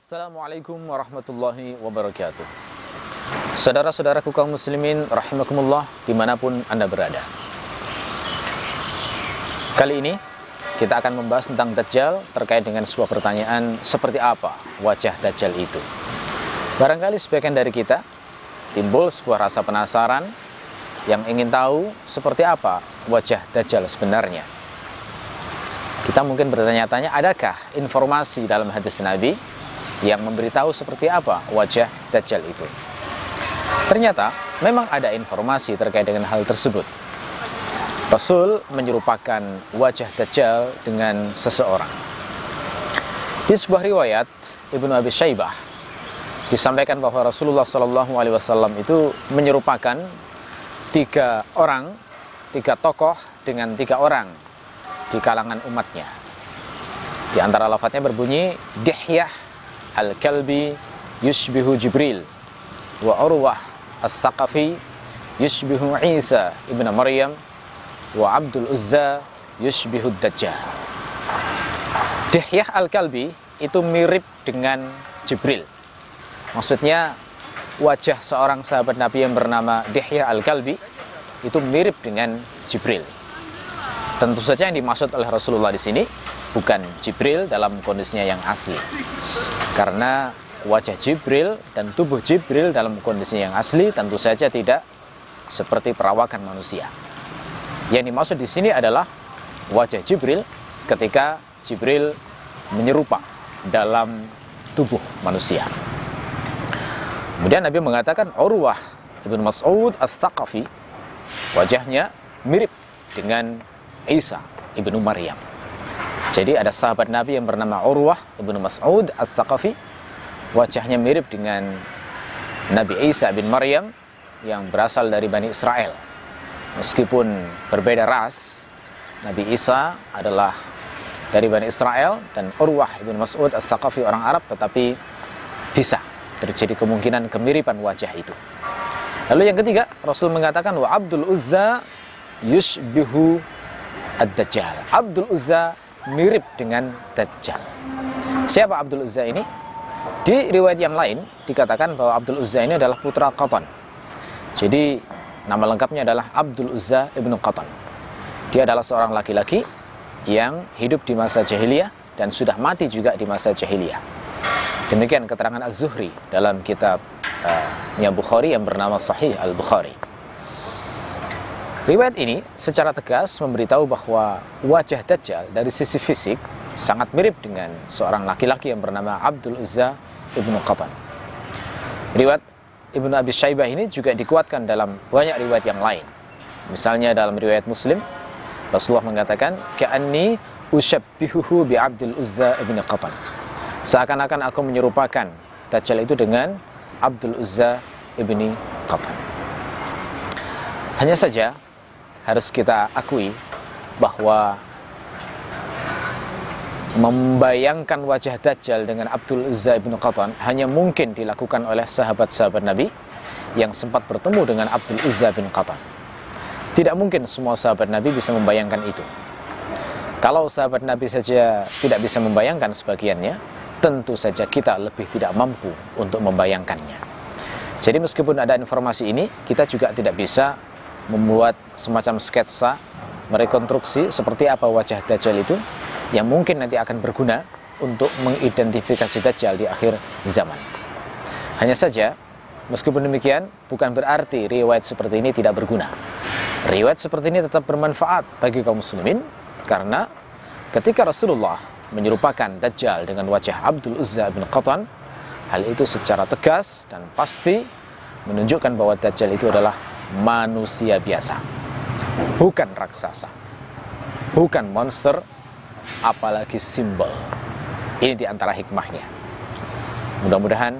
Assalamualaikum warahmatullahi wabarakatuh. Saudara-saudaraku kaum muslimin rahimakumullah di mana pun anda berada. Kali ini kita akan membahas tentang Dajjal terkait dengan sebuah pertanyaan seperti apa wajah Dajjal itu. Barangkali sebagian dari kita timbul sebuah rasa penasaran yang ingin tahu seperti apa wajah Dajjal sebenarnya. Kita mungkin bertanya-tanya adakah informasi dalam hadis Nabi yang memberitahu seperti apa wajah Dajjal itu. Ternyata memang ada informasi terkait dengan hal tersebut. Rasul menyerupakan wajah Dajjal dengan seseorang. Di sebuah riwayat Ibnu Abi Syaibah disampaikan bahwa Rasulullah Shallallahu Alaihi Wasallam itu menyerupakan tiga orang, tiga tokoh dengan tiga orang di kalangan umatnya. Di antara lafadznya berbunyi Dihyah Al-Kalbi yushbihu Jibril wa Urwah As-Saqafi yushbihu Isa ibn Maryam wa Abdul Uzza yushbihu Dajjal. Dihyah Al-Kalbi itu mirip dengan Jibril. Maksudnya wajah seorang sahabat Nabi yang bernama Dihyah Al-Kalbi itu mirip dengan Jibril. Tentu saja yang dimaksud oleh Rasulullah di sini bukan Jibril dalam kondisinya yang asli. Karena wajah Jibril dan tubuh Jibril dalam kondisi yang asli tentu saja tidak seperti perawakan manusia. Yang dimaksud di sini adalah wajah Jibril ketika Jibril menyerupa dalam tubuh manusia. Kemudian Nabi mengatakan Urwah Ibn Mas'ud As-Saqafi wajahnya mirip dengan Isa Ibnu Maryam. Jadi ada sahabat Nabi yang bernama Urwah Ibnu Mas'ud As-Saqafi wajahnya mirip dengan Nabi Isa bin Maryam yang berasal dari Bani Israel. Meskipun berbeda ras, Nabi Isa adalah dari Bani Israel dan Urwah Ibn Mas'ud As-Saqafi orang Arab tetapi bisa terjadi kemungkinan kemiripan wajah itu. Lalu yang ketiga, Rasul mengatakan wa Abdul Uzza yushbihu ad-Dajjal. Abdul Uzza mirip dengan Dajjal. Siapa Abdul Uzza ini? Di riwayat yang lain dikatakan bahwa Abdul Uzza ini adalah putra Qatan. Jadi nama lengkapnya adalah Abdul Uzza ibnu Qatan. Dia adalah seorang laki-laki yang hidup di masa jahiliyah dan sudah mati juga di masa jahiliyah. Demikian keterangan Az-Zuhri dalam kitab uh, Bukhari yang bernama Sahih Al-Bukhari. Riwayat ini secara tegas memberitahu bahwa wajah Dajjal dari sisi fisik sangat mirip dengan seorang laki-laki yang bernama Abdul Uzza ibnu Qatan. Riwayat Ibnu Abi Syaibah ini juga dikuatkan dalam banyak riwayat yang lain. Misalnya dalam riwayat Muslim, Rasulullah mengatakan, "Ka'anni usyabbihuhu bi Abdul Uzza ibnu Qatan." Seakan-akan aku menyerupakan Dajjal itu dengan Abdul Uzza ibni Qatan. Hanya saja harus kita akui bahwa membayangkan wajah Dajjal dengan Abdul Uzza ibn Qatan hanya mungkin dilakukan oleh sahabat-sahabat Nabi yang sempat bertemu dengan Abdul Uzza bin Qatan. Tidak mungkin semua sahabat Nabi bisa membayangkan itu. Kalau sahabat Nabi saja tidak bisa membayangkan sebagiannya, tentu saja kita lebih tidak mampu untuk membayangkannya. Jadi meskipun ada informasi ini, kita juga tidak bisa membuat semacam sketsa, merekonstruksi seperti apa wajah Dajjal itu yang mungkin nanti akan berguna untuk mengidentifikasi Dajjal di akhir zaman. Hanya saja, meskipun demikian, bukan berarti riwayat seperti ini tidak berguna. Riwayat seperti ini tetap bermanfaat bagi kaum muslimin, karena ketika Rasulullah menyerupakan Dajjal dengan wajah Abdul Uzza bin Qatan, hal itu secara tegas dan pasti menunjukkan bahwa Dajjal itu adalah manusia biasa, bukan raksasa, bukan monster, apalagi simbol. Ini di antara hikmahnya. Mudah-mudahan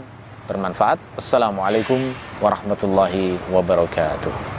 bermanfaat. Assalamualaikum warahmatullahi wabarakatuh.